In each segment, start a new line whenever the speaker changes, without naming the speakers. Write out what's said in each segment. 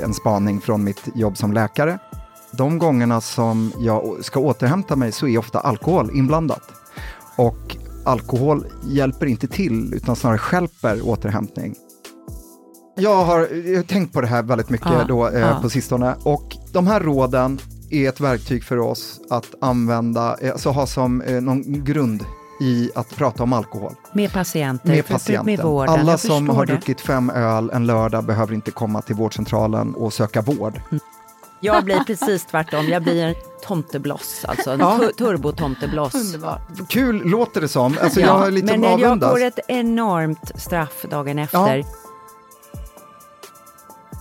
en spaning från mitt jobb som läkare. De gångerna som jag ska återhämta mig så är ofta alkohol inblandat. Och alkohol hjälper inte till utan snarare skälper återhämtning. Jag har, jag har tänkt på det här väldigt mycket
Ja,
då, eh,
ja.
på sistone och de här råden är ett verktyg för oss att använda, eh, alltså ha som eh, någon grund i att prata om alkohol
Med patienter,
med patienten.
med vården.
Alla
Jag
som har
det.
druckit fem öl en lördag behöver inte komma till vårdcentralen och söka vård.
Jag blir precis tvärtom. Jag blir en tomtebloss, alltså en
Ja.
tu- turbotomtebloss.
Kul låter det som, alltså
Ja,
jag är lite
men jag
avundas.
får ett enormt straff dagen efter.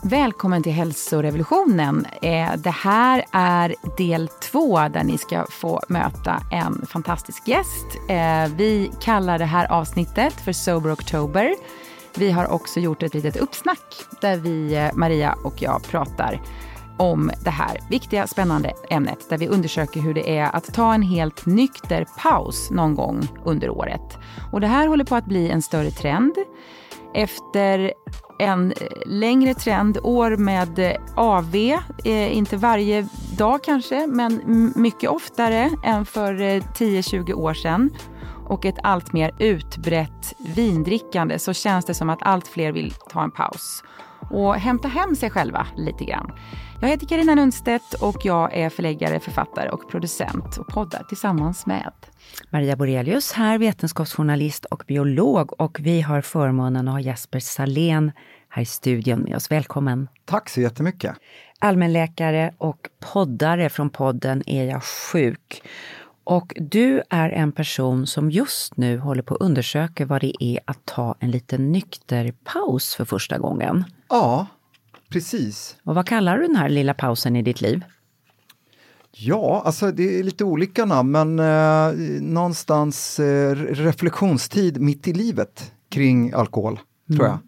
Välkommen till hälsorevolutionen. Eh, det här är del två där ni ska få möta en fantastisk gäst. Eh, vi kallar det här avsnittet för Sober October. Vi har också gjort ett litet uppsnack där vi, eh, Maria och jag, pratar om det här viktiga, spännande ämnet där vi undersöker hur det är att ta en helt nykter paus någon gång under året. Och det här håller på att bli en större trend. Efter en längre trend, år med eh, AV, eh, inte varje dag kanske, men mycket oftare än för eh, 10-20 år sedan. Och ett allt mer utbrett vindrickande. Så känns det som att allt fler vill ta en paus och hämta hem sig själva lite grann. Jag heter Karina Lundstedt och jag är förläggare, författare och producent och poddar tillsammans med
Maria Borelius här, vetenskapsjournalist och biolog. Och vi har förmånen att ha Jesper Salén här i studion med oss. Välkommen!
Tack så jättemycket.
Allmänläkare och poddare från podden Är jag sjuk? Och du är en person som just nu håller på att undersöka vad det är att ta en liten nykter paus för första gången.
Ja, precis.
Och vad kallar du den här lilla pausen i ditt liv?
Ja, alltså det är lite olika namn, men eh, någonstans eh, reflektionstid mitt i livet kring alkohol, tror jag.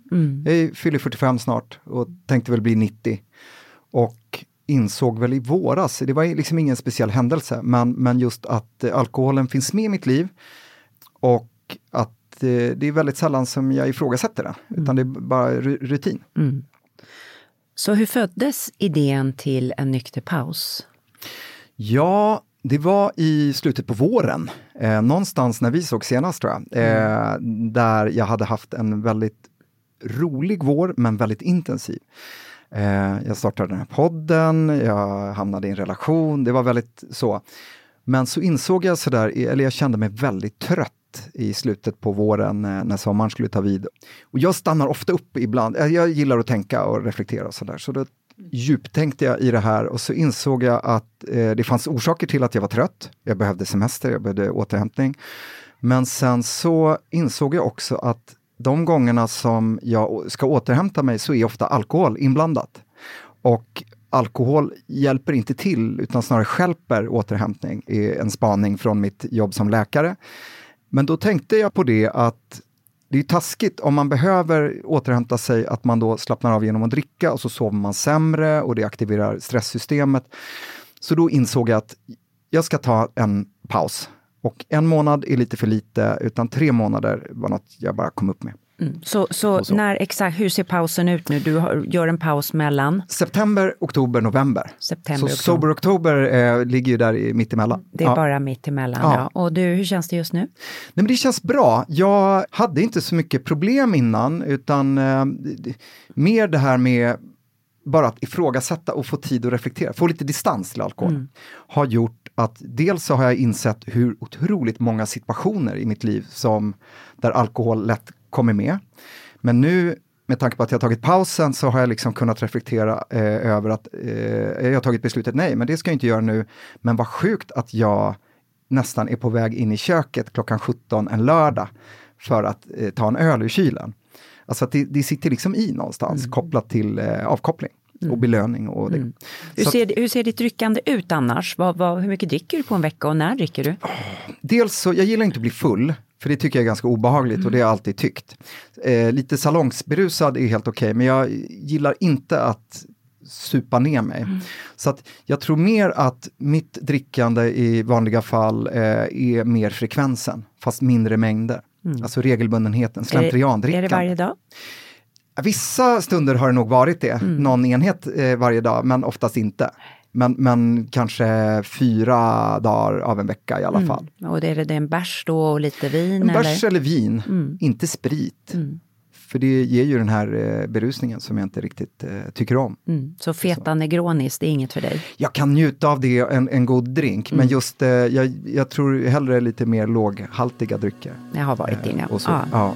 Jag fyller 45 snart och tänkte väl bli 90. Och insåg väl i våras, det var liksom ingen speciell händelse, men, men just att eh, alkoholen finns med i mitt liv och att eh, det är väldigt sällan som jag ifrågasätter den, utan det är bara ru- rutin.
Så hur föddes idén till en nykter paus?
Ja, det var i slutet på våren, eh, någonstans när vi såg senast tror jag, eh, där jag hade haft en väldigt rolig vår, men väldigt intensiv. Eh, jag startade den här podden, jag hamnade i en relation, det var väldigt så. Men så insåg jag sådär, eller jag kände mig väldigt trött i slutet på våren eh, när sommaren skulle ta vid. Och jag stannar ofta upp ibland, eh, jag gillar att tänka och reflektera och sådär. Så då djuptänkte jag i det här och så insåg jag att eh, det fanns orsaker till att jag var trött. Jag behövde semester, jag behövde återhämtning. Men sen så insåg jag också att de gångerna som jag ska återhämta mig så är ofta alkohol inblandat. Och alkohol hjälper inte till utan snarare skälper återhämtning, är en spaning från mitt jobb som läkare. Men då tänkte jag på det att det är taskigt om man behöver återhämta sig att man då slappnar av genom att dricka och så sover man sämre och det aktiverar stresssystemet. Så då insåg jag att jag ska ta en paus. Och en månad är lite för lite, utan tre månader var något jag bara kom upp med.
Så, så,
Och så.
när exakt, hur ser pausen ut nu? Du har, gör en paus mellan
September, oktober, november.
september
Så
och
Sober October eh, ligger ju där i, mitt emellan.
Det är
Ja.
bara mitt emellan.
Ja.
Ja. Och du, hur känns det just nu?
Nej, men det känns bra. Jag hade inte så mycket problem innan, utan eh, mer det här med bara att ifrågasätta och få tid att reflektera, få lite distans till alkohol, har gjort att dels så har jag insett hur otroligt många situationer i mitt liv som där alkohol lätt kommer med. Men nu med tanke på att jag tagit pausen så har jag liksom kunnat reflektera eh, över att eh, jag har tagit beslutet, nej men det ska jag inte göra nu, men vad sjukt att jag nästan är på väg in i köket klockan 17 en lördag för att eh, ta en öl ur kylen. Alltså att det, det sitter liksom i någonstans kopplat till eh, avkoppling och belöning och det.
Hur
Så att-
ser, hur ser ditt drickande ut annars? Vad, vad, hur mycket dricker du på en vecka och när dricker du?
dels så, jag gillar inte att bli full, för det tycker jag är ganska obehagligt och det har jag alltid tyckt. Eh, lite salongsberusad är helt okej, men jag gillar inte att supa ner mig. Så att jag tror mer att mitt drickande i vanliga fall eh, är mer frekvensen, fast mindre mängder. Alltså regelbundenheten,
Är det, är
slentriandrickande.
det varje dag?
Vissa stunder har det nog varit det, mm. någon enhet eh, varje dag, men oftast inte. Men, men kanske fyra dagar av en vecka i alla mm. fall.
Och det är det en bärs då och lite vin?
En bärs eller, eller vin, mm. inte sprit. Mm. För det ger ju den här eh, berusningen som jag inte riktigt eh, tycker om.
Mm. Så feta så. negronis, det är inget för dig?
Jag kan njuta av det, en, en god drink, men mm. just eh, jag, jag, tror hellre lite mer låghaltiga drycker.
Jag har varit inne,
eh, ja. ja.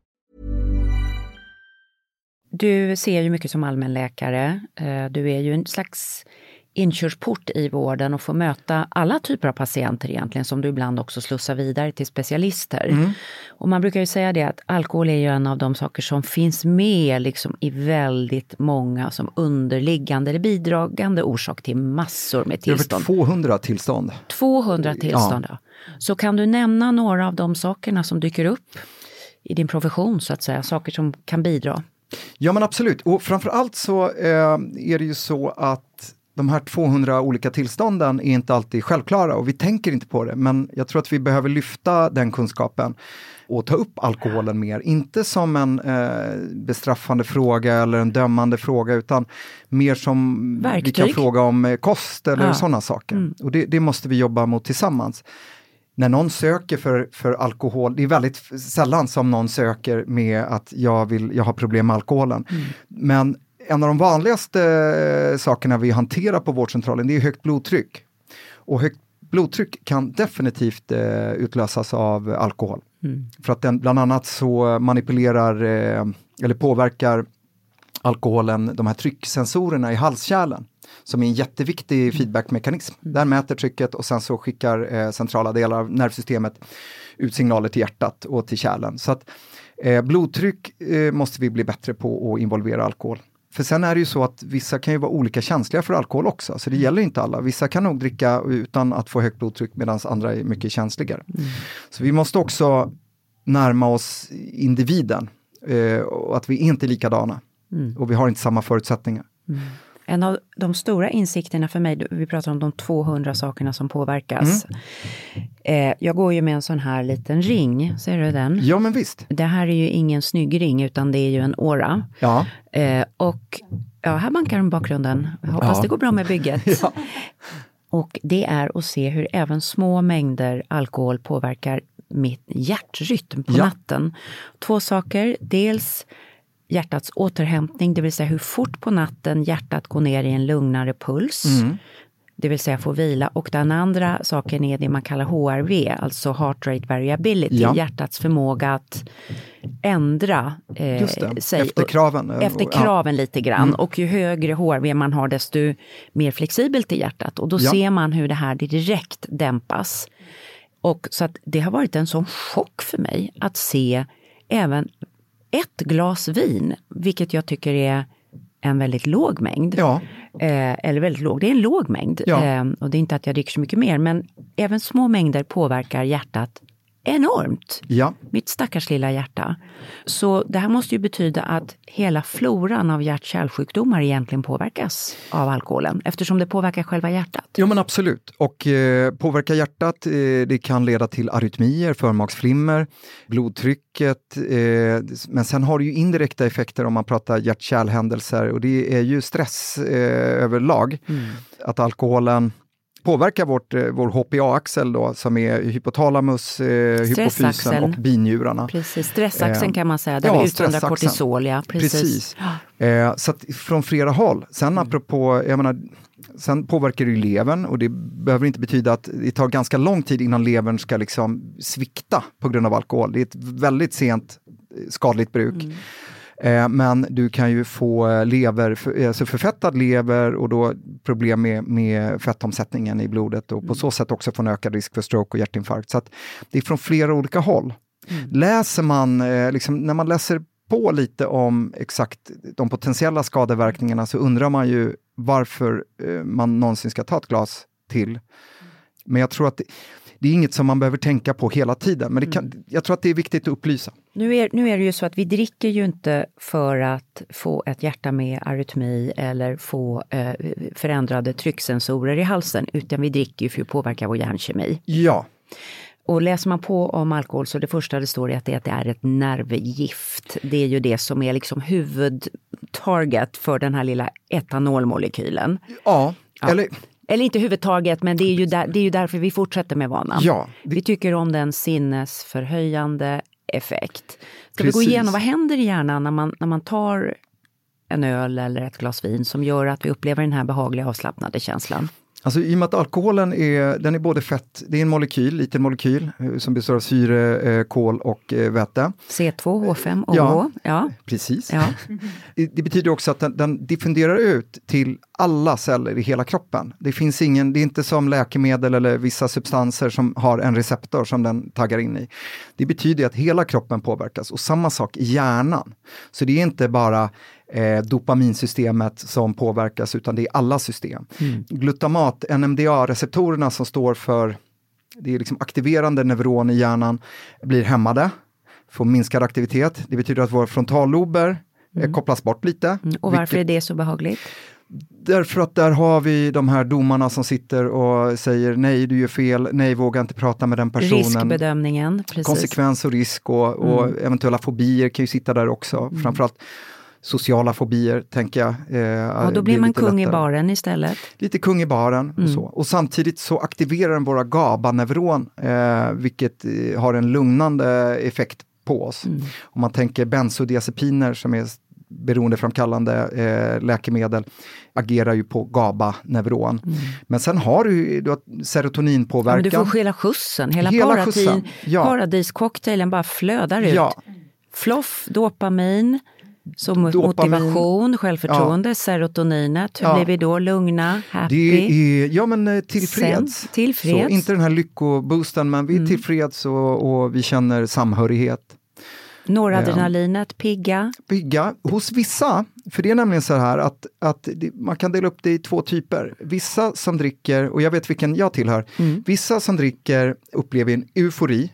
Du ser ju mycket som allmänläkare. Eh, du är ju en slags inkörsport i vården och får möta alla typer av patienter egentligen som du ibland också slussar vidare till specialister. Mm. Och man brukar ju säga det att alkohol är ju en av de saker som finns med liksom i väldigt många som underliggande eller bidragande orsak till massor med tillstånd.
Över 200 tillstånd.
200 tillstånd, ja. ja. Så kan du nämna några av de sakerna som dyker upp i din profession så att säga, saker som kan bidra?
Ja men absolut, och framförallt så eh, är det ju så att de här 200 olika tillstånden är inte alltid självklara och vi tänker inte på det, men jag tror att vi behöver lyfta den kunskapen och ta upp alkoholen mer, inte som en eh, bestraffande fråga eller en dömande fråga, utan mer som
Verktyg.
vi kan fråga om eh, kost eller ja. sådana saker. Mm. Och det, det, måste vi jobba mot tillsammans när någon söker för, för alkohol, det är väldigt sällan som någon söker med att jag, vill, jag har problem med alkoholen. Mm. Men en av de vanligaste eh, sakerna vi hanterar på vårdcentralen det är högt blodtryck. Och högt blodtryck kan definitivt eh, utlösas av alkohol. Mm. För att den bland annat så manipulerar eh, eller påverkar alkoholen de här trycksensorerna i halskärlen som är en jätteviktig mm. feedbackmekanism. Mm. Där mäter trycket och sen så skickar eh, centrala delar av nervsystemet ut signaler till hjärtat och till kärlen. Så att eh, blodtryck eh, måste vi bli bättre på att involvera alkohol. För sen är det ju så att vissa kan ju vara olika känsliga för alkohol också, så det mm. gäller inte alla. Vissa kan nog dricka utan att få högt blodtryck medan andra är mycket känsligare. Mm. Så vi måste också närma oss individen eh, och att vi inte är likadana. Mm. Och vi har inte samma förutsättningar. Mm.
En av de stora insikterna för mig, vi pratar om de 200 sakerna som påverkas. Mm. Eh, jag går ju med en sån här liten ring, ser du den?
Ja men visst.
Det här är ju ingen snygg ring utan det är ju en åra.
Ja.
Eh, och ja, här bankar de bakgrunden. Jag hoppas ja. det går bra med bygget. ja. Och det är att se hur även små mängder alkohol påverkar mitt hjärtrytm på ja. natten. Två saker, dels hjärtats återhämtning, det vill säga hur fort på natten hjärtat går ner i en lugnare puls. Mm. Det vill säga få vila. Och den andra saken är det man kallar HRV, alltså heart rate variability, ja. hjärtats förmåga att ändra
eh, sig. Efter kraven.
Efter kraven ja. lite grann. Mm. Och ju högre HRV man har desto mer flexibelt är hjärtat. Och då ja. ser man hur det här direkt dämpas. Och så att det har varit en sån chock för mig att se även ett glas vin, vilket jag tycker är en väldigt låg mängd,
ja.
Eh, eller väldigt låg. Det är en låg mängd.
Ja.
Eh, och det är inte att jag dricker så mycket mer, men även små mängder påverkar hjärtat enormt.
Ja,
Mitt stackars lilla hjärta. Så det här måste ju betyda att hela floran av hjärt-kärlsjukdomar egentligen påverkas av alkoholen, eftersom det påverkar själva hjärtat.
Jo men absolut. Och eh, påverka hjärtat, eh, det kan leda till arytmier, förmaksflimmer, blodtrycket. Eh, men sen har det ju indirekta effekter om man pratar hjärt-kärlhändelser och det är ju stress eh, överlag. Att alkoholen påverkar vårt, eh, vår HPA-axel då, som är hypotalamus, eh, hypofysen och binjurarna.
Precis, stressaxeln
Eh,
kan man säga, där
ja,
vi utsöndrar kortisol. Ja, precis.
Precis. Eh, så att från flera håll. Sen apropå, jag menar, sen påverkar det ju levern och det behöver inte betyda att det tar ganska lång tid innan levern ska liksom svikta på grund av alkohol. Det är ett väldigt sent eh, skadligt bruk. Eh, men du kan ju få eh, lever, för, alltså förfettad lever och då problem med, med fettomsättningen i blodet och på så sätt också få en ökad risk för stroke och hjärtinfarkt. Så det är från flera olika håll. Läser man, eh, liksom, när man läser på lite om exakt de potentiella skadeverkningarna så undrar man ju varför eh, man någonsin ska ta ett glas till. Men jag tror att det, det är inget som man behöver tänka på hela tiden, men kan, jag tror att det är viktigt att upplysa.
Nu är, nu är det ju så att vi dricker ju inte för att få ett hjärta med arytmi eller få eh, förändrade trycksensorer i halsen, utan vi dricker ju för att påverka vår hjärnkemi.
Ja,
Och läser man på om alkohol så det första det står är att det, att det är ett nervgift. Det är ju det som är liksom huvudtarget för den här lilla etanolmolekylen.
ja, eller
Eller inte huvudtarget, men det är ju, där, det är ju därför vi fortsätter med vanan.
Ja,
Vi tycker om den sinnesförhöjande effekt. Ska vi gå
Precis.
igenom vad händer i hjärnan när man, när man tar en öl eller ett glas vin som gör att vi upplever den här behagliga avslappnade känslan?
Alltså i och med att alkoholen är, den är både fett, det är en molekyl, liten molekyl eh, som består av syre, eh, kol och eh, väte.
C2H5 OH.
Ja.
Ja.
Precis.
Ja.
Det, det betyder också att den, den diffunderar ut till alla celler i hela kroppen. Det finns ingen, det är inte som läkemedel eller vissa substanser som har en receptor som den taggar in i. Det betyder att hela kroppen påverkas och samma sak i hjärnan. Så det är inte bara eh, dopaminsystemet som påverkas utan det är alla system. Glutamat, NMDA-receptorerna som står för det är liksom aktiverande neuron i hjärnan blir hämmade, får minskad aktivitet. Det betyder att våra frontallober eh, kopplas bort lite.
Mm. Och varför
vilket-
är det så behagligt?
Därför att där har vi de här domarna som sitter och säger nej, du gör fel, nej, våga inte prata med den personen.
Riskbedömningen. Precis.
Konsekvens och risk och, och eventuella fobier kan ju sitta där också. Framförallt sociala fobier, tänker jag. Eh,
Ja, då blir man kung i baren istället.
Lite kung i baren och så. Och samtidigt så aktiverar den våra GABA-neuron, eh, vilket eh, har en lugnande effekt på oss. Om man tänker bensodiazepiner som är beroendeframkallande eh, läkemedel agerar ju på GABA-neuron. Men sen har du, du har
Ja, men
serotoninpåverkan.
du får hela skjutsen, hela,
Hela
paratin,
skjutsen, ja.
paradiscocktailen bara flödar ut.
Ja.
Floff, dopamin, så motivation, självförtroende, serotoninet. Hur
Ja.
blir vi då? Lugna, happy?
Är, ja men eh, tillfreds.
Sen, tillfreds. Mm.
Så, inte den här lyckoboosten, men vi är tillfreds och, och vi känner samhörighet.
Noradrenalinet, pigga.
bygga hos vissa, för det är nämligen så här att, att man kan dela upp det i två typer. Vissa som dricker, och jag vet vilken jag tillhör, vissa som dricker upplever en eufori,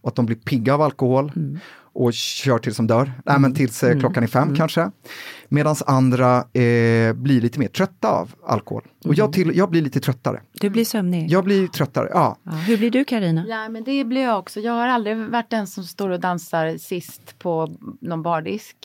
och att de blir pigga av alkohol och kör tills de dör, Nej, men tills eh, klockan är fem kanske. Medan andra eh, blir lite mer trötta av alkohol. Och jag, till, jag blir lite tröttare.
Du blir sömnig.
Jag blir tröttare, ja.
Ja, hur blir du Karina?
Ja, men det blir jag också. Jag har aldrig varit den som står och dansar sist på någon bardisk.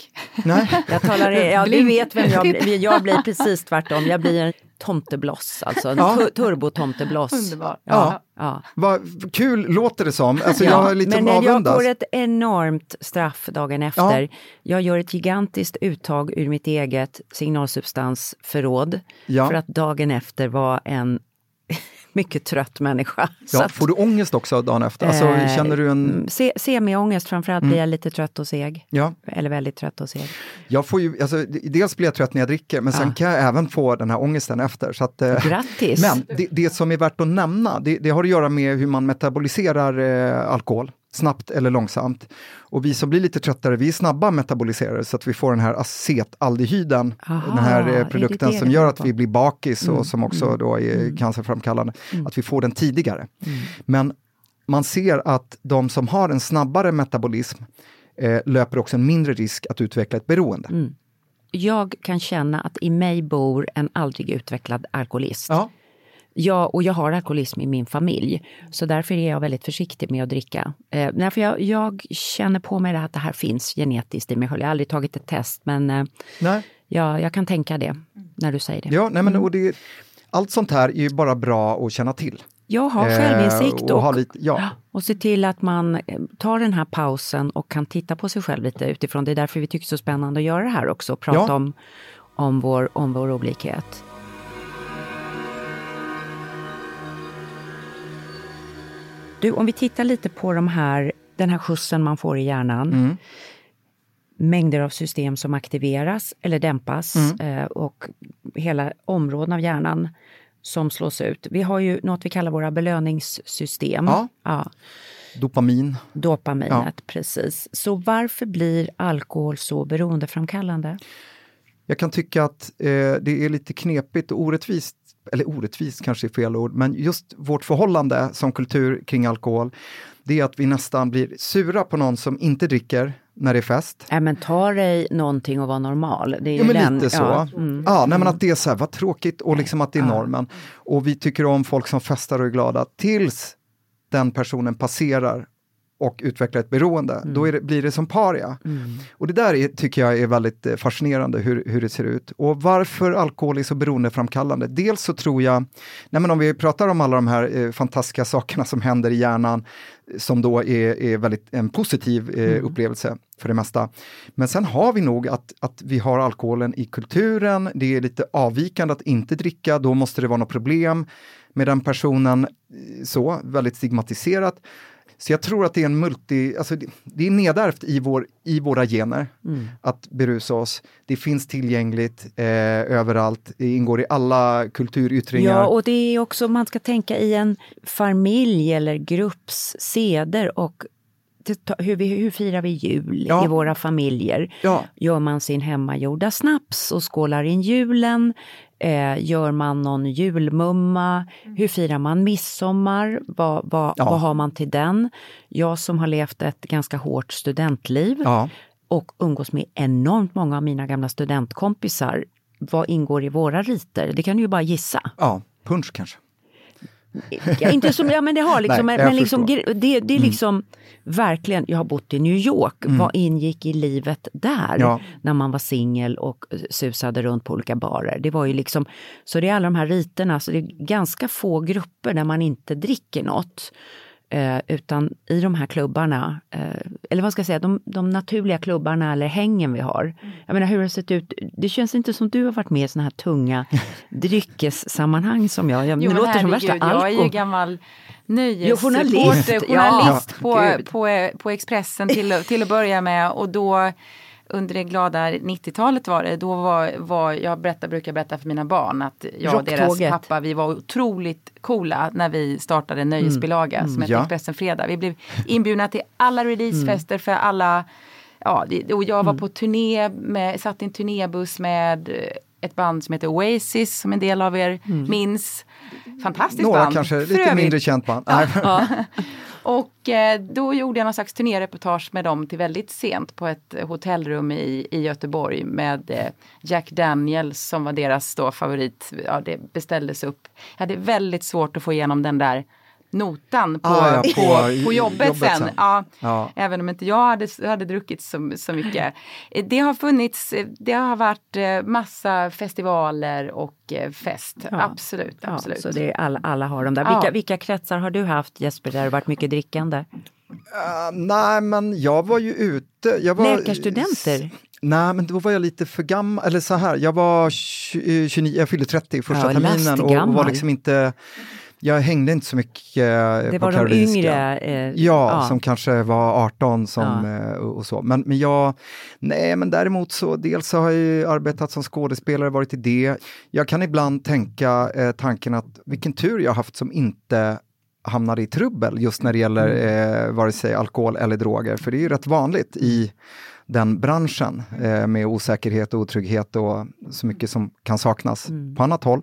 Nej.
Jag talar, ja, du vet vem jag blir. Jag blir precis tvärtom. Jag blir en tomtebloss, alltså en
Ja.
tu- turbotomtebloss.
Underbart.
Ja, ja.
Vad kul låter det som. Alltså,
Ja,
jag är lite
men när jag
avundas.
får ett enormt straff dagen efter. Jag gör ett gigantiskt uttag ur mitt eget signalsubstansförråd
Ja.
för att dagen efter vara en mycket trött människa.
Ja, får du ångest också dagen efter? Alltså,
eh,
känner du en...
mm, se, Semiångest, framförallt blir jag lite trött och seg.
Ja,
Eller väldigt trött och seg.
jag får ju, alltså, dels blir jag trött när jag dricker, men sen
Ja.
kan jag även få den här ångesten efter. Så att, eh,
Grattis!
men det, det som är värt att nämna, det, det har att göra med hur man metaboliserar eh, alkohol. Snabbt eller långsamt. Och vi som blir lite tröttare, vi är snabba metaboliserare så att vi får den här acetaldehyden,
Aha,
den här
är
eh, produkten
det
som
det
gör
beror
att vi blir bakis och
Mm,
som också
mm,
då är
mm.
cancerframkallande,
Mm.
att vi får den tidigare.
Mm.
Men man ser att de som har en snabbare metabolism eh, löper också en mindre risk att utveckla ett beroende.
Mm. Jag kan känna att i mig bor en aldrig utvecklad alkoholist.
Ja.
Jag, och jag har alkoholism i min familj, så därför är jag väldigt försiktig med att dricka. Eh, därför jag, jag känner på mig att det här finns genetiskt i mig själv. Jag har aldrig tagit ett test, men eh,
Nej.
ja, jag kan tänka det när du säger det.
Ja, nej, men,
Mm.
och det, allt sånt här är ju bara bra att känna till.
Jag har
Eh,
självinsikt
och
och,
ha lite- ja.
och se till att man eh, tar den här pausen och kan titta på sig själv lite utifrån. Det är därför vi tycker det är så spännande att göra det här också, och prata
Ja.
om, om, vår, om vår olikhet. Du, om vi tittar lite på de här, den här skjutsen man får i hjärnan.
Mm.
Mängder av system som aktiveras eller dämpas
Mm.
eh, och hela områden av hjärnan som slås ut. Vi har ju något vi kallar våra belöningssystem.
Ja.
Ja,
Dopamin.
dopaminet, precis. Så varför blir alkohol så beroendeframkallande?
Jag kan tycka att eh, det är lite knepigt och orättvist, eller orättvist kanske är fel ord, men just vårt förhållande som kultur kring alkohol, det är att vi nästan blir sura på någon som inte dricker när det är fest.
Ja, men ta dig någonting och vara normal. Det är
Ja, men
den,
lite så.
Ja,
Ja,
mm.
nej, men att det är så här, vad tråkigt och liksom att det är
Ja.
normen. Och vi tycker om folk som festar och är glada tills den personen passerar och utvecklar ett beroende. Då är det, blir det som paria.
Mm.
Och det där är, tycker jag är väldigt eh, fascinerande hur, hur det ser ut. Och varför alkohol är så beroendeframkallande. Dels så tror jag, nej men om vi pratar om alla de här eh, fantastiska sakerna som händer i hjärnan, som då är, är väldigt en positiv eh, upplevelse för det mesta. Men sen har vi nog att, att vi har alkoholen i kulturen, det är lite avvikande att inte dricka, då måste det vara något problem med den personen, eh, så, väldigt stigmatiserat. Så jag tror att det är en multi, alltså det, det är nedärvt i, vår, i våra gener
Mm.
att berusa oss. Det finns tillgängligt eh, överallt, det ingår i alla kulturyttringar.
Ja, och det är också, man ska tänka i en familj eller grupps seder och hur, vi, hur firar vi jul
Ja.
i våra familjer?
Ja.
Gör man sin hemmagjorda snaps och skålar in julen? Eh, gör man någon julmumma? Hur firar man midsommar? Vad, vad,
Ja.
vad har man till den? Jag som har levt ett ganska hårt studentliv
Ja.
och umgås med enormt många av mina gamla studentkompisar. Vad ingår i våra riter? Det kan du ju bara gissa.
ja, punch kanske.
Ja, inte som, ja men det har liksom,
Nej,
men, liksom.
Mm.
det, det är liksom verkligen, jag har bott i New York, vad ingick i livet där?
Ja.
När man var singel och susade runt på olika barer. Det var ju liksom, så det är alla de här riterna, så det är ganska få grupper där man inte dricker något. Eh, utan i de här klubbarna, eh, eller vad ska jag säga, de, de naturliga klubbarna eller hängen vi har. Jag menar hur har det sett ut? Det känns inte som du har varit med i såna här tunga dryckessammanhang som jag. jag
Jo,
det låter som värsta
herregud, jag är ju
alko.
gammal
Jo,
nöjesreporter,
journalist.
journalist,
Ja,
på,
gud.
på, på Expressen till, till att börja med. Och då under det glada 90-talet var det, då var, var jag berättar, brukar berätta för mina barn att jag och deras pappa, vi var otroligt coola när vi startade nöjesbilaga som hette
Ja.
Expressen Fredag. Vi blev inbjudna till alla releasefester för alla Ja, och jag var på turné, med, satt i en turnébuss med ett band som heter Oasis som en del av er minns. Fantastiskt
Några
band.
kanske,
För
lite
övrigt.
mindre känt band. Nej.
Och eh, då gjorde jag någon slags turnéreportage med dem till väldigt sent på ett hotellrum i, i Göteborg med eh, Jack Daniels som var deras då favorit. Ja, det beställdes upp. Jag hade väldigt svårt att få igenom den där notan på,
Ah, ja,
på,
på
på, jobbet,
jobbet
sen.
sen.
Ja,
Ja.
Även om inte jag hade, hade druckit så, så mycket. Eh, Det har funnits, eh, det har varit eh, massa festivaler och eh, fest.
Ja.
Absolut,
Ja,
absolut.
så det är alla, alla har de där.
Ja.
Vilka, vilka kretsar har du haft Jesper där det har varit mycket drickande?
Ah, nej, men jag var ju ute. Jag var,
Läkarstudenter?
Nej, men då var jag lite för gammal, eller så här, jag var 20, 29, jag fyllde 30 första
Ja,
terminen och, och var liksom inte, jag hängde inte så mycket eh,
Det
på
var de
Karolinska.
yngre? Eh,
Ja, som kanske var 18 som,
Ja.
eh, och, och så. Men, men jag, nej men däremot så, dels så har jag ju arbetat som skådespelare, varit i det. Jag kan ibland tänka eh, tanken att vilken tur jag har haft som inte hamnar i trubbel just när det gäller eh, vare sig alkohol eller droger. För det är ju rätt vanligt i den branschen eh, med osäkerhet och otrygghet och så mycket som kan saknas på annat håll.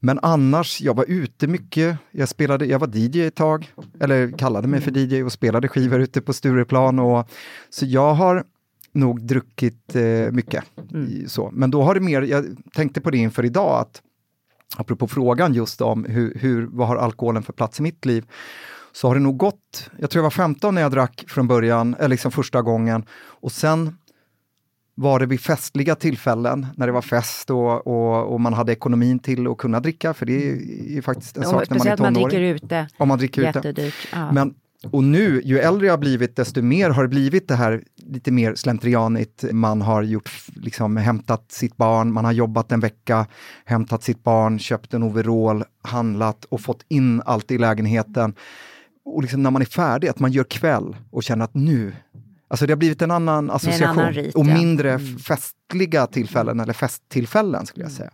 Men annars, jag var ute mycket. Jag, spelade, jag var DJ ett tag, eller kallade mig för DJ och spelade skivor ute på Stureplan. Och, så jag har nog druckit eh, mycket. I, så. Men då har det mer, jag tänkte på det inför idag, att apropå frågan just om hur, hur, vad har alkoholen för plats i mitt liv, så har det nog gått, jag tror jag var 15 när jag drack från början, eller liksom första gången, och sen var det vid festliga tillfällen, när det var fest och, och, och man hade ekonomin till att kunna dricka, för det är ju faktiskt en
Och
sak när man är
speciellt man dricker
tonåring.
ute.
Om man dricker ute.
Ja.
Men, och nu, ju äldre jag har blivit, desto mer har det blivit det här lite mer slentrianigt. Man har gjort, liksom, hämtat sitt barn, man har jobbat en vecka, hämtat sitt barn, köpt en overall, handlat och fått in allt i lägenheten. Och liksom när man är färdig, att man gör kväll och känner att nu, alltså det har blivit en annan association.
annan rit,
och
ja.
mindre
Mm.
festliga tillfällen, eller festtillfällen skulle jag säga.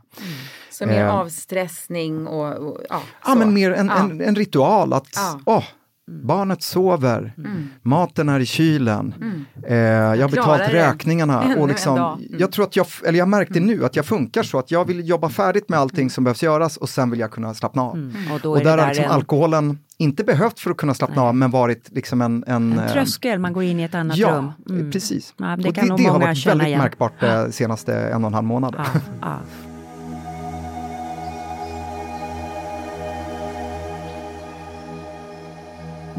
Så mer
Eh.
avstressning och, och ja,
Ja,
så.
men mer en,
Ja.
en, en ritual att
Ja.
Åh, barnet sover, maten är i kylen, eh, jag har betalt
det.
räkningarna. Och liksom.
Mm.
Jag tror att jag, eller jag märkte nu att jag funkar så att jag vill jobba färdigt med allting som behövs göras och sen vill jag kunna slappna av.
Och då
Och
är det
där har liksom
en,
alkoholen inte behövt för att kunna slappna av men varit liksom en... En,
en
eh,
tröskel, man går in i ett annat
Ja,
rum. Mm.
precis.
Ja, det
och
kan nog
det har
många
varit
känna
väldigt
igen.
märkbart de senaste en och en halv månader.
Ja,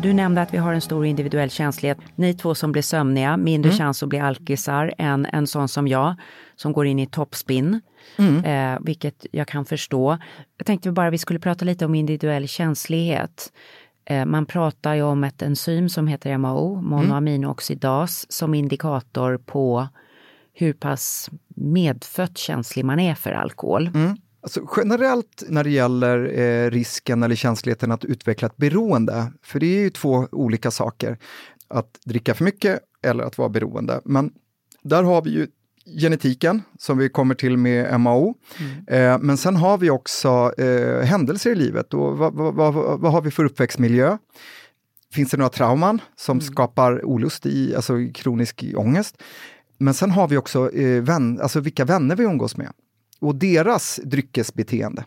Du nämnde att vi har en stor individuell känslighet. Ni två som blir sömniga, mindre
Mm.
chans att bli alkisar än en sån som jag, som går in i toppspinn.
Mm.
Eh, vilket jag kan förstå. Jag tänkte bara vi skulle prata lite om individuell känslighet. Eh, man pratar ju om ett enzym som heter MAO, monoaminooxidas, som indikator på hur pass medfött känslig man är för alkohol.
Alltså, generellt när det gäller eh, risken eller känsligheten att utveckla ett beroende, för det är ju två olika saker, att dricka för mycket eller att vara beroende. Men där har vi ju genetiken som vi kommer till med MAO. Eh, men sen har vi också eh, händelser i livet och vad, vad, vad, vad har vi för uppväxtmiljö? Finns det några trauman som skapar olust i, alltså kronisk ångest? Men sen har vi också eh, vän, alltså vilka vänner vi umgås med och deras dryckesbeteende.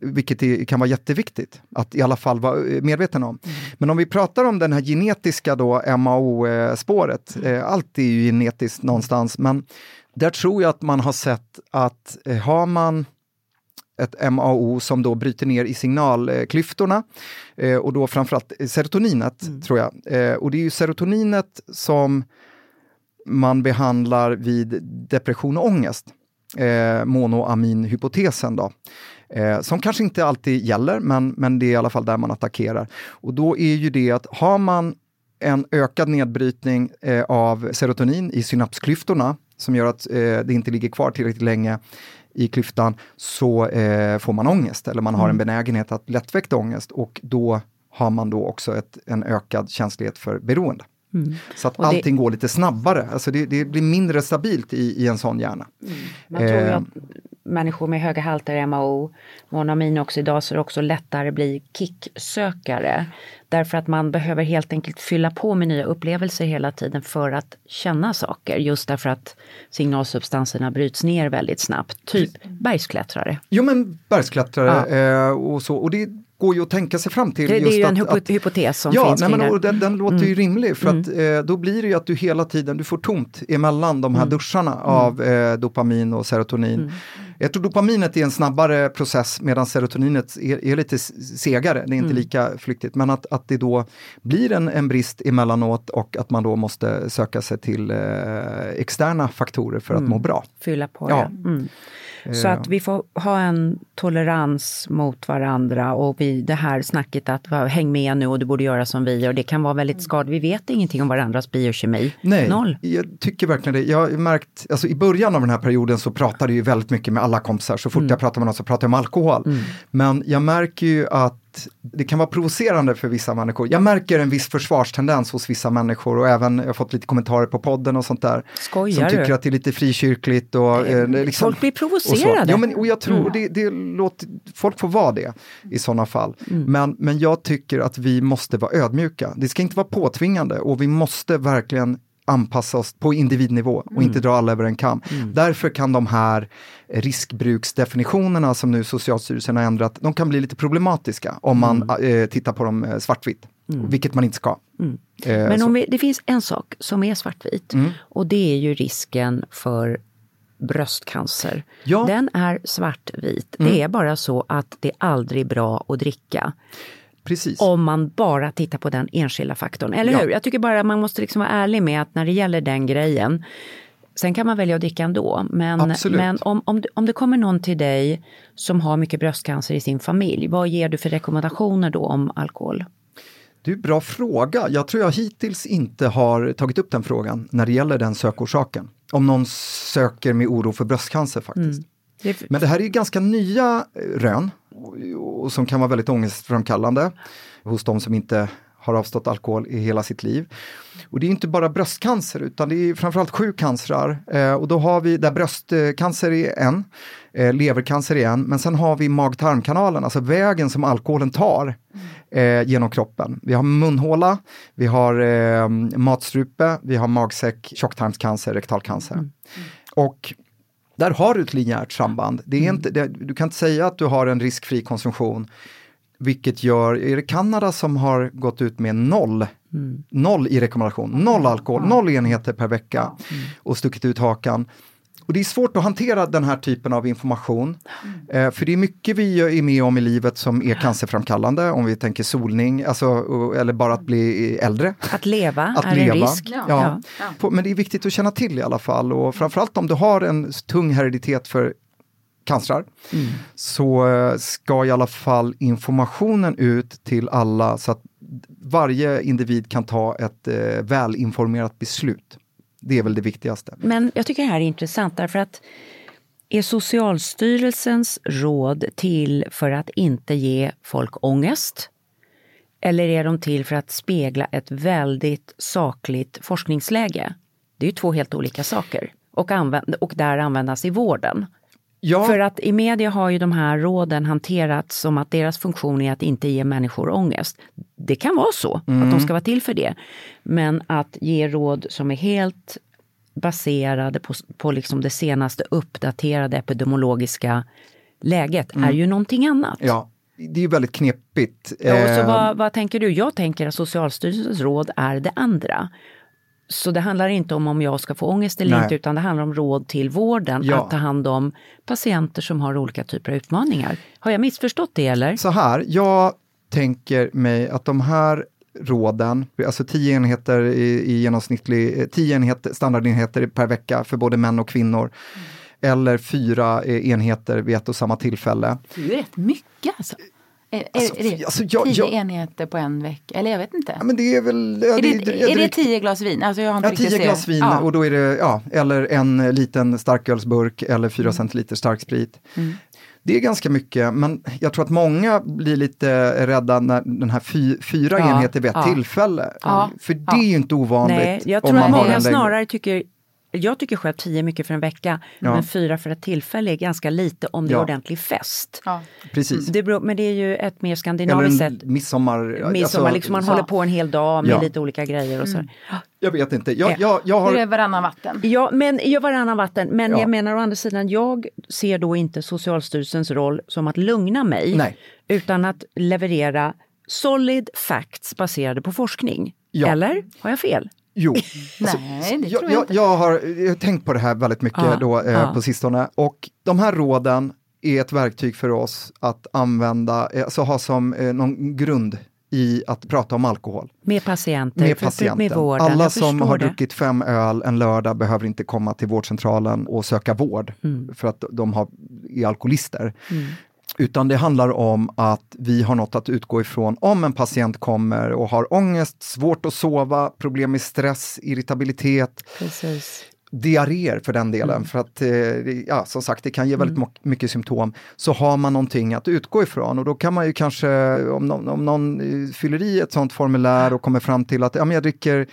Vilket är, kan vara jätteviktigt att i alla fall vara eh, medveten om. Men om vi pratar om den här genetiska då, MAO-spåret, eh, allt är ju genetiskt någonstans, men där tror jag att man har sett att eh, har man ett MAO som då bryter ner i signalklyftorna och då framförallt serotoninet, tror jag. Och det är ju serotoninet som man behandlar vid depression och ångest. Eh, monoaminhypotesen då. Eh, som kanske inte alltid gäller, men, men det är i alla fall där man attackerar. Och då är ju det att har man en ökad nedbrytning eh, av serotonin i synapsklyftorna som gör att eh, det inte ligger kvar tillräckligt länge i klyftan så eh, får man ångest eller man har
Mm.
en benägenhet att lättväckt ångest och då har man då också ett, en ökad känslighet för beroende. Så att
Mm. Och det-
allting går lite snabbare, alltså det, det blir mindre stabilt i, i en sån hjärna.
Man tror
Eh.
att människor med höga halter MAO, monoaminoxidaser också lättare blir kicksökare. Därför att man behöver helt enkelt fylla på med nya upplevelser hela tiden för att känna saker. Just därför att signalsubstanserna bryts ner väldigt snabbt. Typ bergsklättrare.
Jo men bergsklättrare eh, och så, och det går ju att tänka sig fram till.
Det, det
just
är ju en
att,
hypo-
att,
hypotes som
ja,
finns
nej, men,
det.
och den, den låter ju rimlig för att eh, då blir det ju att du hela tiden, du får tomt emellan de här duscharna av eh, dopamin och serotonin. Jag tror dopaminet är en snabbare process medan serotoninet är, är lite segare, det är inte lika flyktigt. Men att, att det då blir en, en brist emellanåt och att man då måste söka sig till eh, externa faktorer för att må bra.
Fylla på
Ja.
det. Mm. Så att vi får ha en tolerans mot varandra och vi, det här snacket att häng med nu och du borde göra som vi gör, det kan vara väldigt skadligt. Vi vet ingenting om varandras biokemi.
Nej,
Noll.
jag tycker verkligen det. Jag har märkt, alltså i början av den här perioden så pratade jag ju väldigt mycket med alla alla kompisar, så fort jag pratar med någon så pratar jag om alkohol. Men jag märker ju att det kan vara provocerande för vissa människor. Jag märker en viss försvarstendens hos vissa människor och även, jag har fått lite kommentarer på podden och sånt där.
Skojar
som tycker
du?
att det är lite frikyrkligt och... Eh, liksom,
folk blir
och
provocerade.
Ja, men, och jag tror det, det låter, folk får vara det i sådana fall. Men, men jag tycker att vi måste vara ödmjuka. Det ska inte vara påtvingande och vi måste verkligen anpassa oss på individnivå och inte dra alla över en kam. Därför kan de här riskbruksdefinitionerna som nu Socialstyrelsen har ändrat, de kan bli lite problematiska om man eh, tittar på dem eh, svartvitt, vilket man inte ska. Eh,
Men om vi, det finns en sak som är svartvit och det är ju risken för bröstcancer.
Ja.
Den är svartvit. Det är bara så att det är aldrig bra att dricka
Precis.
om man bara tittar på den enskilda faktorn. Eller
Ja.
hur? Jag tycker bara man måste liksom vara ärlig med att när det gäller den grejen Sen kan man välja att dricka ändå, men,
Absolut.
men om, om, det- om det kommer någon till dig som har mycket bröstcancer i sin familj, vad ger du för rekommendationer då om alkohol?
Du, bra fråga. Jag tror jag hittills inte har tagit upp den frågan när det gäller den sökorsaken. Om någon söker med oro för bröstcancer faktiskt.
Det,
Men det här är ju ganska nya eh, rön och, som kan vara väldigt ångestframkallande hos de som inte har avstått alkohol i hela sitt liv. Och det är inte bara bröstcancer utan det är framförallt sju cancrar eh, och då har vi där bröstcancer är en, eh, levercancer är en, men sen har vi mag-tarmkanalen, alltså vägen som alkoholen tar eh, genom kroppen. Vi har munhåla, vi har eh, matstrupe, vi har magsäck, tjocktarmscancer, rektalcancer. Och där har du ett linjärt samband. Det är inte, det, du kan inte säga att du har en riskfri konsumtion. Vilket gör, är det Kanada som har gått ut med noll, noll i rekommendation, noll alkohol, noll enheter per vecka och stuckit ut hakan. Och det är svårt att hantera den här typen av information. Eh, för det är mycket vi är med om i livet som är cancerframkallande, om vi tänker solning, alltså, eller bara att bli äldre.
att leva
Att
är
leva.
en risk.
Ja.
Ja.
På- Men det är viktigt att känna till i alla fall och framförallt om du har en tung hereditet för cancrar så eh, ska i alla fall informationen ut till alla så att varje individ kan ta ett eh, välinformerat beslut. Det är väl det viktigaste.
Men jag tycker det här är intressant därför att är Socialstyrelsens råd till för att inte ge folk ångest? Eller är de till för att spegla ett väldigt sakligt forskningsläge? Det är ju två helt olika saker. Och, använd- och där användas i vården.
Ja,
För att i media har ju de här råden hanterats som att deras funktion är att inte ge människor ångest. Det kan vara så, att
Mm.
de ska vara till för det. Men att ge råd som är helt baserade på, på liksom det senaste uppdaterade epidemiologiska läget är ju någonting annat.
Mm. ja, det är väldigt knepigt.
Ja, och så
Eh,
vad, vad tänker du? Jag tänker att Socialstyrelsens råd är det andra. Så det handlar inte om om jag ska få ångest eller
Nej.
inte, utan det handlar om råd till vården
Ja.
att ta hand om patienter som har olika typer av utmaningar. Har jag missförstått det eller?
Så här, jag tänker mig att de här råden, alltså 10 enheter i, i genomsnittlig, eh, 10 enheter, standardenheter per vecka för både män och kvinnor. Eller fyra eh, enheter vid ett och samma tillfälle.
Det är rätt mycket alltså. Är,
Alltså,
är, det
alltså, jag-
tio
jag-
enheter på en vecka? Eller jag vet inte.
Ja, men det är väl... Ja,
är det,
jag
är det tio glas vin? Alltså jag har inte
Ja, tio glas vin
Ja.
och då är det, ja, eller en liten starkölsburk eller fyra
Mm.
centiliter starksprit. Det är ganska mycket, men jag tror att många blir lite rädda när den här fy, fyra
Ja,
enheter vid ett
ja.
tillfälle.
Ja,
För det
ja.
är ju inte ovanligt.
Nej, jag
om
tror att många snarare tycker jag tycker själv tio är mycket för en vecka,
Ja.
men fyra för ett tillfälle är ganska lite om det är
Ja.
ordentlig fest.
Ja.
Precis.
Det beror, men det är ju ett mer skandinaviskt sätt.
midsommar...
Midsommar,
alltså,
liksom man
så-
håller på en hel dag med
Ja.
lite olika grejer och så.
Jag vet inte. Jag,
Ja.
jag, jag
Hur är
har...
varannan vatten?
Ja, men jag varannan vatten. Men
Ja.
jag menar å andra sidan, jag ser då inte Socialstyrelsens roll som att lugna mig,
Nej.
utan att leverera solid facts baserade på forskning.
Ja.
Eller? Har jag fel?
Jo.
Nej, det
jag,
tror jag
jag,
inte.
jag, har, jag har tänkt på det här väldigt mycket
Ja,
då, eh,
ja.
på sistone och de här råden är ett verktyg för oss att använda, eh, alltså ha som eh, någon grund i att prata om alkohol.
Med patienter,
Med patienten.
med vården.
Alla
Jag
som har
det.
druckit fem öl en lördag behöver inte komma till vårdcentralen och söka vård
Mm.
för att de har, är alkoholister. Utan det handlar om att vi har något att utgå ifrån om en patient kommer och har ångest, svårt att sova, problem med stress, irritabilitet.
Precis.
diarréer för den delen, för att eh, ja, som sagt det kan ge väldigt mo- mycket symptom, så har man någonting att utgå ifrån och då kan man ju kanske, om någon, om någon eh, fyller i ett sånt formulär och kommer fram till att ja, men jag dricker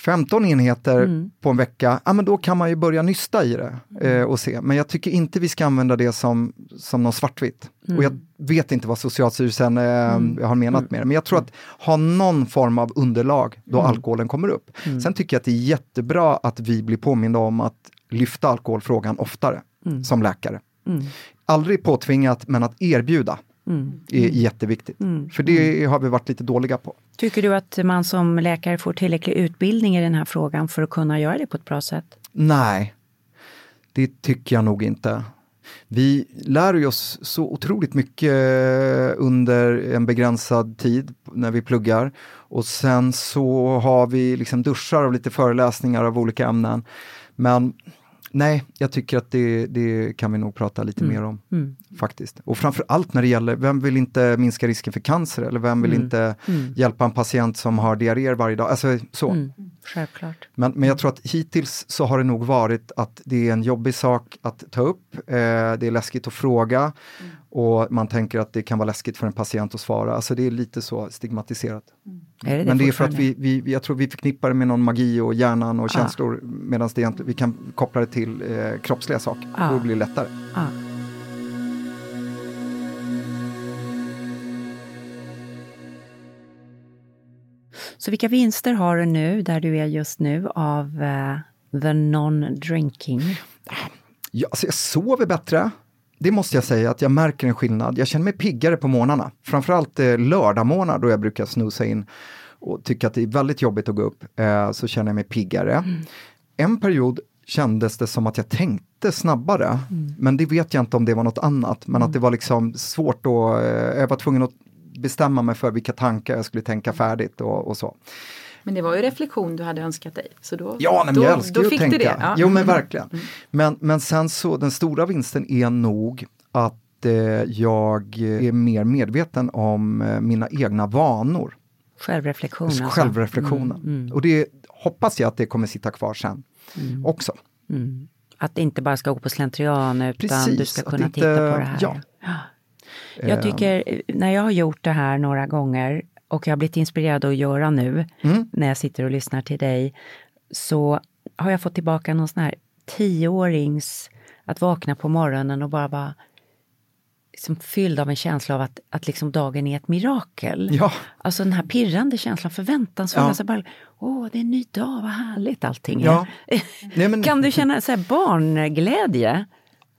15 enheter på en vecka, ja men då kan man ju börja nysta i det eh, och se. Men jag tycker inte vi ska använda det som, som något svartvitt. Och jag vet inte vad Socialstyrelsen eh, har menat med det, men jag tror att ha någon form av underlag då alkoholen kommer upp. Sen tycker jag att det är jättebra att vi blir påminda om att lyfta alkoholfrågan oftare som läkare. Aldrig påtvingat, men att erbjuda är jätteviktigt. För det har vi varit lite dåliga på.
Tycker du att man som läkare får tillräcklig utbildning i den här frågan för att kunna göra det på ett bra sätt?
Nej, det tycker jag nog inte. Vi lär ju oss så otroligt mycket under en begränsad tid när vi pluggar och sen så har vi liksom duschar av lite föreläsningar av olika ämnen. Men nej, jag tycker att det, det kan vi nog prata lite mer om faktiskt. Och framför allt när det gäller, vem vill inte minska risken för cancer eller vem vill inte hjälpa en patient som har diarréer varje dag? Alltså så.
Självklart.
Men, men jag tror att hittills så har det nog varit att det är en jobbig sak att ta upp. Eh, det är läskigt att fråga och man tänker att det kan vara läskigt för en patient att svara. Alltså det är lite så stigmatiserat.
Är det
men det är för att vi, vi, jag tror vi förknippar det med någon magi och hjärnan och känslor medan vi kan koppla det till eh, kroppsliga saker. Då blir det lättare.
Ja. Så vilka vinster har du nu, där du är just nu, av eh, the non-drinking?
Ja, alltså jag sover bättre. Det måste jag säga att jag märker en skillnad. Jag känner mig piggare på morgnarna. Framförallt eh, lördagmorgnar då jag brukar snusa in och tycka att det är väldigt jobbigt att gå upp. Eh, så känner jag mig piggare. En period kändes det som att jag tänkte snabbare. Men det vet jag inte om det var något annat. Men att det var liksom svårt att, eh, jag var tvungen att bestämma mig för vilka tankar jag skulle tänka färdigt och, och så.
Men det var ju reflektion du hade önskat dig. Så då,
Ja, nej, men
då,
jag älskar
då
ju att
fick
tänka.
du det. Ja.
Jo, men verkligen. Men, men sen så, den stora vinsten är nog att eh, jag är mer medveten om eh, mina egna vanor.
Självreflektion alltså.
Självreflektionen. Och det hoppas jag att det kommer sitta kvar sen också.
Att det inte bara ska gå på slentrian utan
Precis,
du ska kunna
inte-
titta på det här.
ja.
Jag tycker, eh, när jag har gjort det här några gånger och jag har blivit inspirerad att göra nu,
Mm.
när jag sitter och lyssnar till dig, så har jag fått tillbaka någon sån här tioårings att vakna på morgonen och bara vara liksom fylld av en känsla av att, att liksom dagen är ett mirakel.
Ja.
Alltså den här pirrande känslan, förväntansfulla,
Ja.
så bara, åh det är en ny dag, vad härligt allting är.
Ja. Nej, men-
Kan du känna så här barnglädje?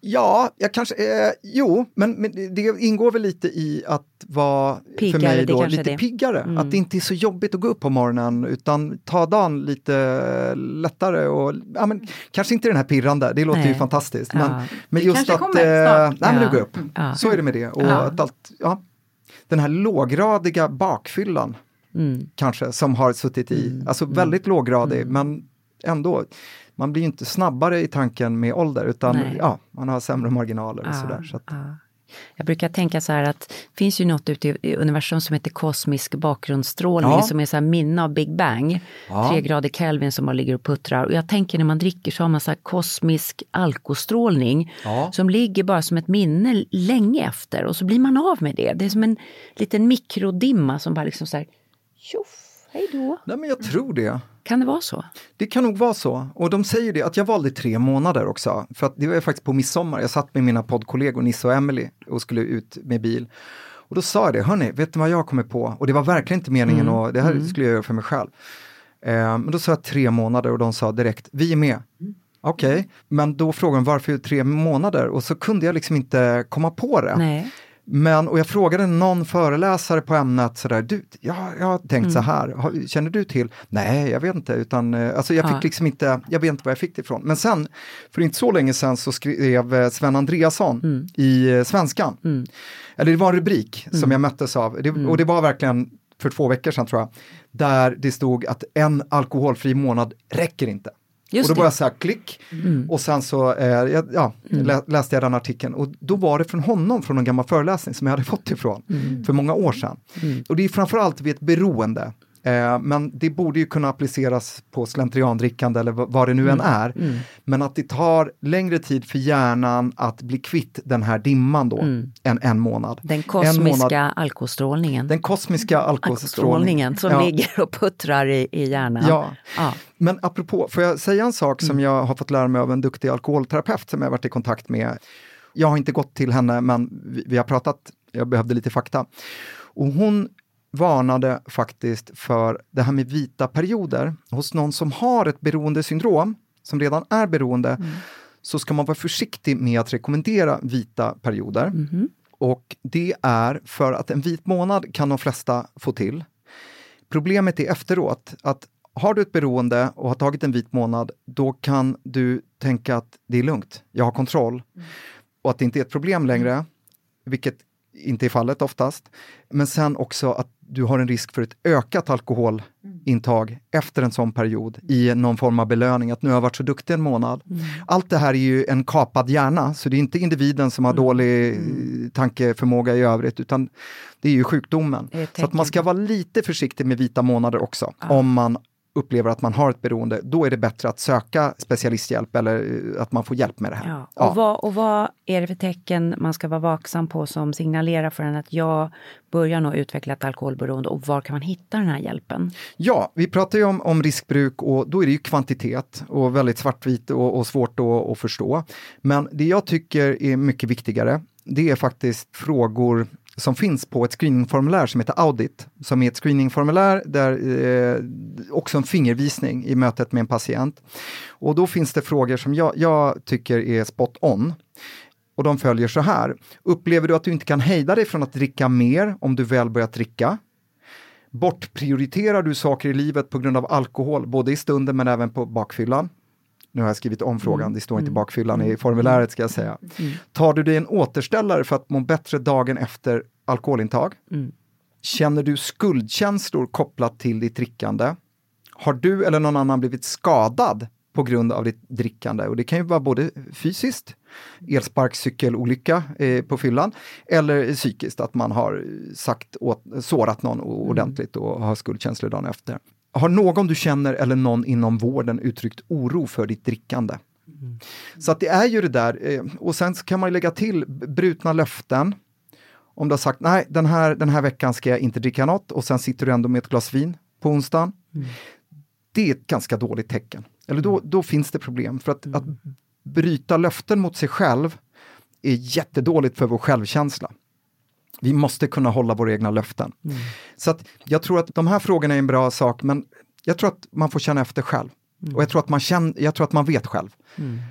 Ja, jag kanske, eh, jo, men, men det- ingår väl lite i att vara
Piggare,
för mig då lite
det.
piggare.
Mm.
Att det inte är så jobbigt att gå upp på morgonen utan ta dagen lite lättare och ja, men, kanske inte den här pirrande, det låter ju
Nej.
fantastiskt.
Ja.
Men, just att,
kommer
eh, nej men du går upp.
Ja.
Så är det med det. Och
Ja.
att allt, ja, den här lågradiga bakfyllan
Mm.
kanske som har suttit i, alltså väldigt låggradig men ändå, man blir inte snabbare i tanken med ålder utan
Nej.
ja, man har sämre marginaler och
Ja,
sådär. Så att,
ja. Jag brukar tänka så här att det finns ju något ute i universum som heter kosmisk bakgrundsstrålning
Ja.
som är så här minne av Big Bang.
Ja.
Tre grader Kelvin som bara ligger och puttrar. Och jag tänker när man dricker så har man så kosmisk alkostrålning
Ja.
som ligger bara som ett minne länge efter och så blir man av med det. Det är som en liten mikrodimma som bara liksom så här tjoff, hej då.
Nej men jag tror det.
Kan det vara så?
Det kan nog vara så. Och de säger det, att jag valde tre månader också. För att det var faktiskt på midsommar, jag satt med mina poddkollegor Nisse och Emily och skulle ut med bil. Och då sa jag det, hörni, vet ni vad jag kommer på? Och det var verkligen inte meningen och det här skulle jag göra för mig själv. Eh, men då sa jag tre månader och de sa direkt, vi är med. Okej, men då frågade de varför tre månader och så kunde jag liksom inte komma på det.
Nej.
Men, och jag frågade någon föreläsare på ämnet sådär, du, jag, jag har tänkt så här, känner du till? Nej, jag vet inte, utan eh, alltså jag
Ja.
fick liksom inte, jag vet inte var jag fick det ifrån. Men sen, för inte så länge sedan så skrev eh, Sven Andreasson i eh, Svenskan, eller det var en rubrik som jag möttes av, det, och det var verkligen för två veckor sedan tror jag, där det stod att en alkoholfri månad räcker inte.
Just
och då var jag så här, klick, och sen så eh, ja, lä, läste jag den artikeln. Och då var det från honom, från en gammal föreläsning som jag hade fått ifrån för många år sedan. Och det är framförallt vid ett beroende Eh, men det borde ju kunna appliceras på slentriandrickande eller vad det nu än är. Men att det tar längre tid för hjärnan att bli kvitt den här dimman då, än en månad.
Den
En
kosmiska
månad,
alkostrålningen.
den kosmiska alkoholstrålningen.
alkostrålningen som
Ja.
ligger och puttrar i, i hjärnan.
Ja.
Ja.
Men apropå, får jag säga en sak som jag har fått lära mig av en duktig alkoholterapeut som jag varit i kontakt med. Jag har inte gått till henne, men vi, vi har pratat, jag behövde lite fakta. Och hon varnade faktiskt för det här med vita perioder. Hos någon som har ett beroendesyndrom, som redan är beroende, så ska man vara försiktig med att rekommendera vita perioder. Och det är för att en vit månad kan de flesta få till. Problemet är efteråt att har du ett beroende och har tagit en vit månad, då kan du tänka att det är lugnt, jag har kontroll. Och att det inte är ett problem längre, vilket inte är fallet oftast. Men sen också att du har en risk för ett ökat alkoholintag efter en sån period i någon form av belöning, att nu har jag varit så duktig en månad. Allt det här är ju en kapad hjärna, så det är inte individen som har dålig eh, tankeförmåga i övrigt, utan det är ju sjukdomen. Så att man ska vara lite försiktig med vita månader också, om man upplever att man har ett beroende, då är det bättre att söka specialisthjälp eller eh, att man får hjälp med det här.
Ja.
Ja.
Och, vad, och vad är det för tecken man ska vara vaksam på som signalerar för en att jag börjar nog utveckla ett alkoholberoende och var kan man hitta den här hjälpen?
Ja, vi pratar ju om, om riskbruk och då är det ju kvantitet och väldigt svartvitt och, och svårt att förstå. Men det jag tycker är mycket viktigare, det är faktiskt frågor som finns på ett screeningformulär som heter Audit, som är ett screeningformulär där eh, också en fingervisning i mötet med en patient. Och då finns det frågor som jag, jag tycker är spot on. Och de följer så här. Upplever du att du inte kan hejda dig från att dricka mer om du väl börjat dricka? Bortprioriterar du saker i livet på grund av alkohol, både i stunden men även på bakfyllan? Nu har jag skrivit om frågan, det står inte bakfyllan i formuläret ska jag säga. Tar du dig en återställare för att må bättre dagen efter alkoholintag? Känner du skuldkänslor kopplat till ditt drickande? Har du eller någon annan blivit skadad på grund av ditt drickande? Och det kan ju vara både fysiskt, elsparkcykelolycka eh, på fyllan, eller psykiskt, att man har sagt åt, sårat någon ordentligt och har skuldkänslor dagen efter. Har någon du känner eller någon inom vården uttryckt oro för ditt drickande? Så att det är ju det där, eh, och sen kan man lägga till brutna löften. Om du har sagt nej, den här, den här veckan ska jag inte dricka något och sen sitter du ändå med ett glas vin på onsdagen. Det är ett ganska dåligt tecken. Eller då, då finns det problem. För att, att bryta löften mot sig själv är jättedåligt för vår självkänsla. Vi måste kunna hålla våra egna löften. Så att jag tror att de här frågorna är en bra sak, men jag tror att man får känna efter själv. Och jag tror att man, känner, jag tror att man vet själv.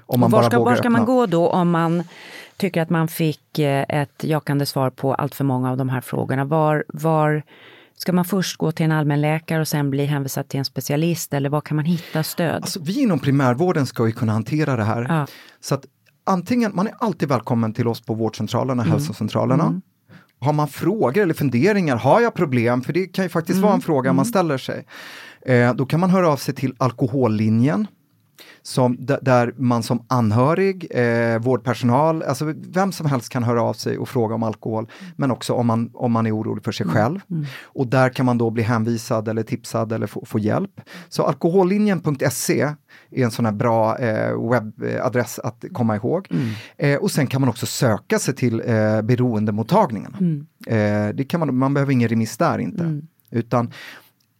Om man
och var
bara
ska,
vågar
var ska man
öppna.
gå då om man tycker att man fick eh, ett jakande svar på allt för många av de här frågorna? Var, var ska man först gå till en allmänläkare och sen bli hänvisad till en specialist eller var kan man hitta stöd?
Alltså, vi inom primärvården ska ju kunna hantera det här.
Ja.
Så att antingen, man är alltid välkommen till oss på vårdcentralerna,
Mm.
hälsocentralerna. Har man frågor eller funderingar, har jag problem? För det kan ju faktiskt
Mm.
vara en fråga man ställer sig. Eh, då kan man höra av sig till alkohollinjen. Som, där, man som anhörig, eh, vårdpersonal, alltså vem som helst kan höra av sig och fråga om alkohol. Men också om man, om man är orolig för sig själv. Och där kan man då bli hänvisad eller tipsad eller få, få hjälp. Så alkohollinjen.se är en sån här bra eh, webbadress att komma ihåg. Eh, och sen kan man också söka sig till eh, beroendemottagningarna. Eh, det kan man, man behöver ingen remiss där inte. Utan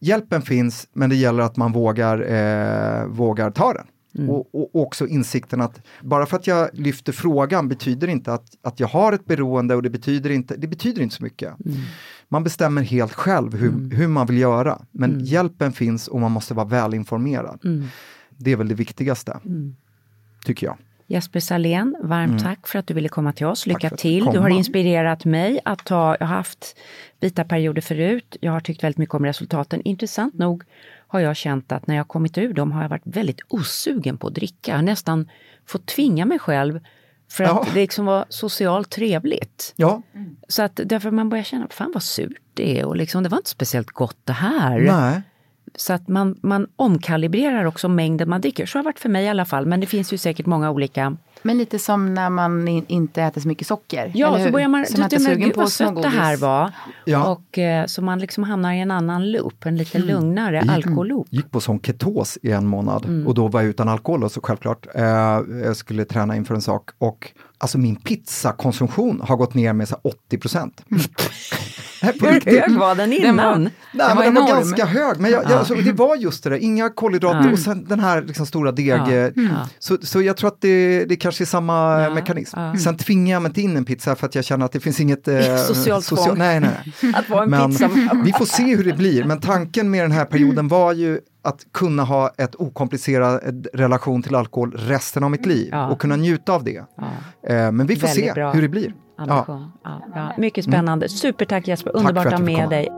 hjälpen finns, men det gäller att man vågar, eh, vågar ta den. Och, och också insikten att bara för att jag lyfter frågan betyder inte att, att jag har ett beroende och det betyder inte, det betyder inte så mycket. Man bestämmer helt själv hur, hur man vill göra. Men hjälpen finns och man måste vara välinformerad. Det är väl det viktigaste, tycker jag.
Jesper Salén, varmt tack för att du ville komma till oss.
Mm.
Lycka till. Du har inspirerat mig att ta, jag har haft vita perioder förut. Jag har tyckt väldigt mycket om resultaten. Intressant nog har jag känt att när jag kommit ur dem har jag varit väldigt osugen på att dricka. Jag har nästan fått tvinga mig själv för att
Ja.
det liksom var socialt trevligt.
Ja,
Så att därför man börjar känna, fan vad surt det är och liksom, det var inte speciellt gott det här.
nej.
så att man, man omkalibrerar också mängden man dricker. Så har det varit för mig i alla fall, men det finns ju säkert många olika
Men lite som när man in, inte äter så mycket socker.
Ja,
eller
så
hur?
börjar man,
så
så
man sugen
gud
på
vad sött det här var.
Ja.
Och, eh, så man liksom hamnar i en annan loop, en lite lugnare
gick-
alkoholloop.
gick på sån ketos i en månad
Mm.
och då var jag utan alkohol och så självklart. Eh, jag skulle träna inför en sak och alltså min pizzakonsumtion har gått ner med så här 80 procent. På
Hur hög var den
Den
innan?
var-
Nej,
Den
men
var
den var ganska hög, men jag, jag, alltså, det var just det där, inga kolhydrater
Ja.
och sen den här liksom stora deg.
Ja.
eh,
Mm.
Så, så jag tror att det, det kanske är samma
Ja.
mekanism. Sen tvingar jag mig inte in en pizza för att jag känner att det finns inget eh,
Socialt tvång.
nej, nej, nej.
Att vara en
Men
pizza.
vi får se hur det blir, men tanken med den här perioden var ju att kunna ha ett okomplicerad relation till alkohol resten av mitt liv
Ja.
och kunna njuta av det.
Ja.
Eh, Men vi får
Väldigt
se
bra.
hur det blir. Ja.
Ambition. Ja. Ja, mycket spännande. Supertack Jesper, underbart
att
att ha med
komma.
dig.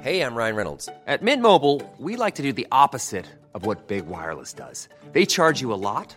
Hey, I'm Ryan Reynolds. At Mint Mobile, we like to do the opposite of what Big Wireless does. They charge you a lot,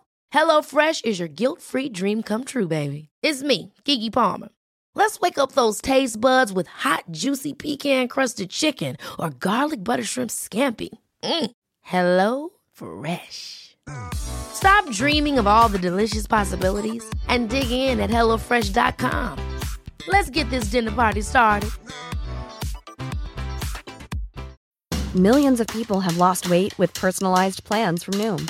HelloFresh is your guilt-free dream come true, baby. It's me, Kiki Palmer. Let's wake up those taste buds with hot, juicy pecan-crusted chicken or garlic butter shrimp scampi. Mm. Hello Fresh. Stop dreaming of all the delicious possibilities and dig in at HelloFresh.com. Let's get this dinner party started.
Millions of people have lost weight with personalized plans from Noom,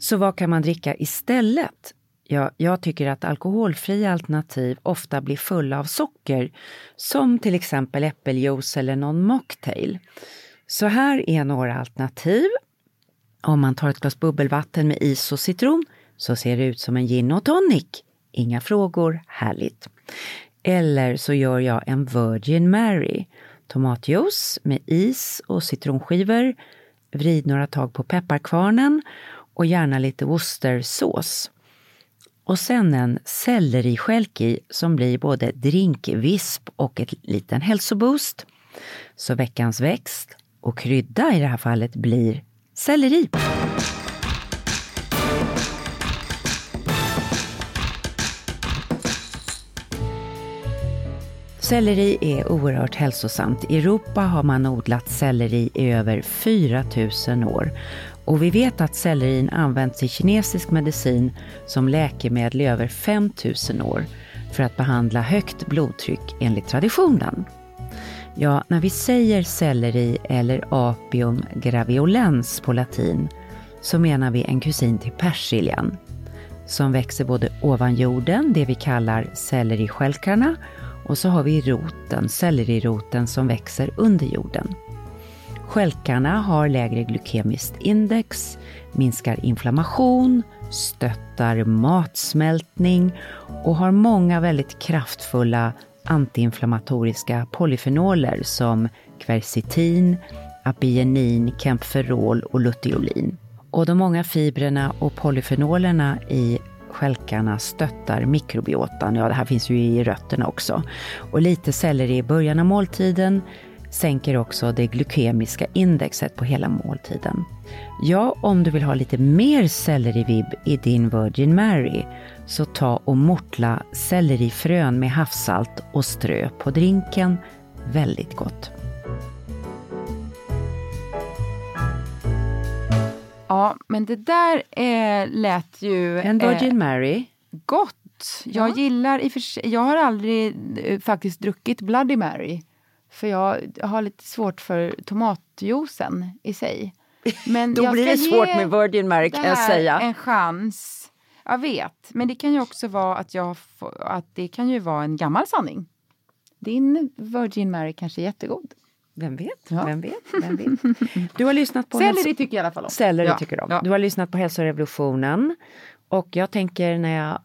Så vad kan man dricka istället? Ja, jag tycker att alkoholfria alternativ ofta blir fulla av socker, som till exempel äppeljuice eller någon mocktail. Så här är några alternativ. Om man tar ett glas bubbelvatten med is och citron så ser det ut som en gin och tonic. Inga frågor, härligt. Eller så gör jag en Virgin Mary. Tomatjuice med is och citronskivor. Vrid några tag på pepparkvarnen och gärna lite Worcestersås. Och sen en selleristjälk i som blir både drinkvisp och ett liten hälsoboost. Så veckans växt och krydda i det här fallet blir selleri. Selleri är oerhört hälsosamt. I Europa har man odlat selleri i över 4000 år. Och vi vet att sellerin används i kinesisk medicin som läkemedel i över 5000 år för att behandla högt blodtryck enligt traditionen. Ja, när vi säger selleri eller Apium graviolens på latin så menar vi en kusin till persiljan som växer både ovan jorden, det vi kallar selleristjälkarna, och så har vi roten, selleriroten som växer under jorden. Stjälkarna har lägre glykemiskt index, minskar inflammation, stöttar matsmältning och har många väldigt kraftfulla antiinflammatoriska polyfenoler som kvercitin, apigenin, kemferol och luteolin. Och de många fibrerna och polyfenolerna i stjälkarna stöttar mikrobiotan. Ja, det här finns ju i rötterna också. Och lite selleri i början av måltiden sänker också det glykemiska indexet på hela måltiden. Ja, om du vill ha lite mer sellerivibb i din Virgin Mary så ta och mortla sellerifrön med havssalt och strö på drinken. Väldigt gott.
Ja, men det där eh, lät ju...
En Virgin
eh,
Mary.
Gott. Jag gillar i och för sig, Jag har aldrig eh, faktiskt druckit Bloody Mary. För jag har lite svårt för tomatjuicen i sig. Men
Då blir det svårt med Virgin Mary kan jag säga.
en chans. Jag vet, men det kan ju också vara att, jag, att det kan ju vara en gammal sanning. Din Virgin Mary kanske är jättegod.
Vem vet?
Ja.
Vem vet? Vem vet? Du har lyssnat på
Selleri tycker jag i alla fall om.
Selleri
Ja.
tycker om.
Ja.
Du har lyssnat på Hälsorevolutionen. Och jag tänker när jag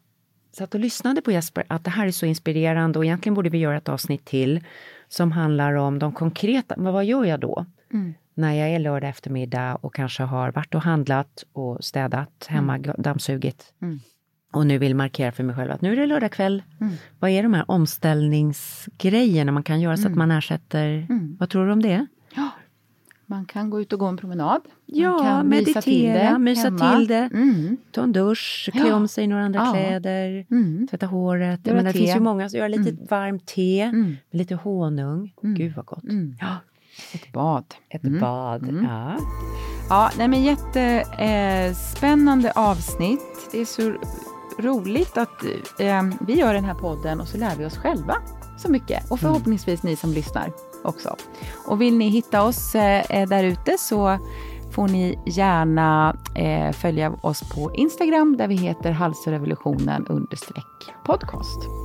satt och lyssnade på Jesper att det här är så inspirerande och egentligen borde vi göra ett avsnitt till som handlar om de konkreta, men vad gör jag då?
Mm.
När jag är lördag eftermiddag och kanske har varit och handlat och städat hemma, dammsugit.
Mm.
Och nu vill markera för mig själv att nu är det lördag kväll.
Mm.
Vad är de här omställningsgrejerna man kan göra så att man ersätter,
Mm.
vad tror du om det?
Man kan gå ut och gå en promenad. Man
Ja,
kan mysa till
meditera,
det
mysa till det.
Mm.
Ta en dusch, klä
Ja.
om sig i några andra
Ja.
kläder,
Mm.
tvätta håret.
Göra
det finns
te.
ju många som gör lite varmt te
Mm.
med lite honung. Gud vad gott.
Mm.
Ja,
Ett bad.
ett
Mm.
bad.
Mm.
Ja.
Ja, nej men jättespännande eh, avsnitt. Det är så roligt att eh, vi gör den här podden och så lär vi oss själva så mycket. Och förhoppningsvis ni som lyssnar också. Och vill ni hitta oss eh, eh, där ute så får ni gärna eh, följa oss på Instagram där vi heter halsrevolutionen understreck podcast.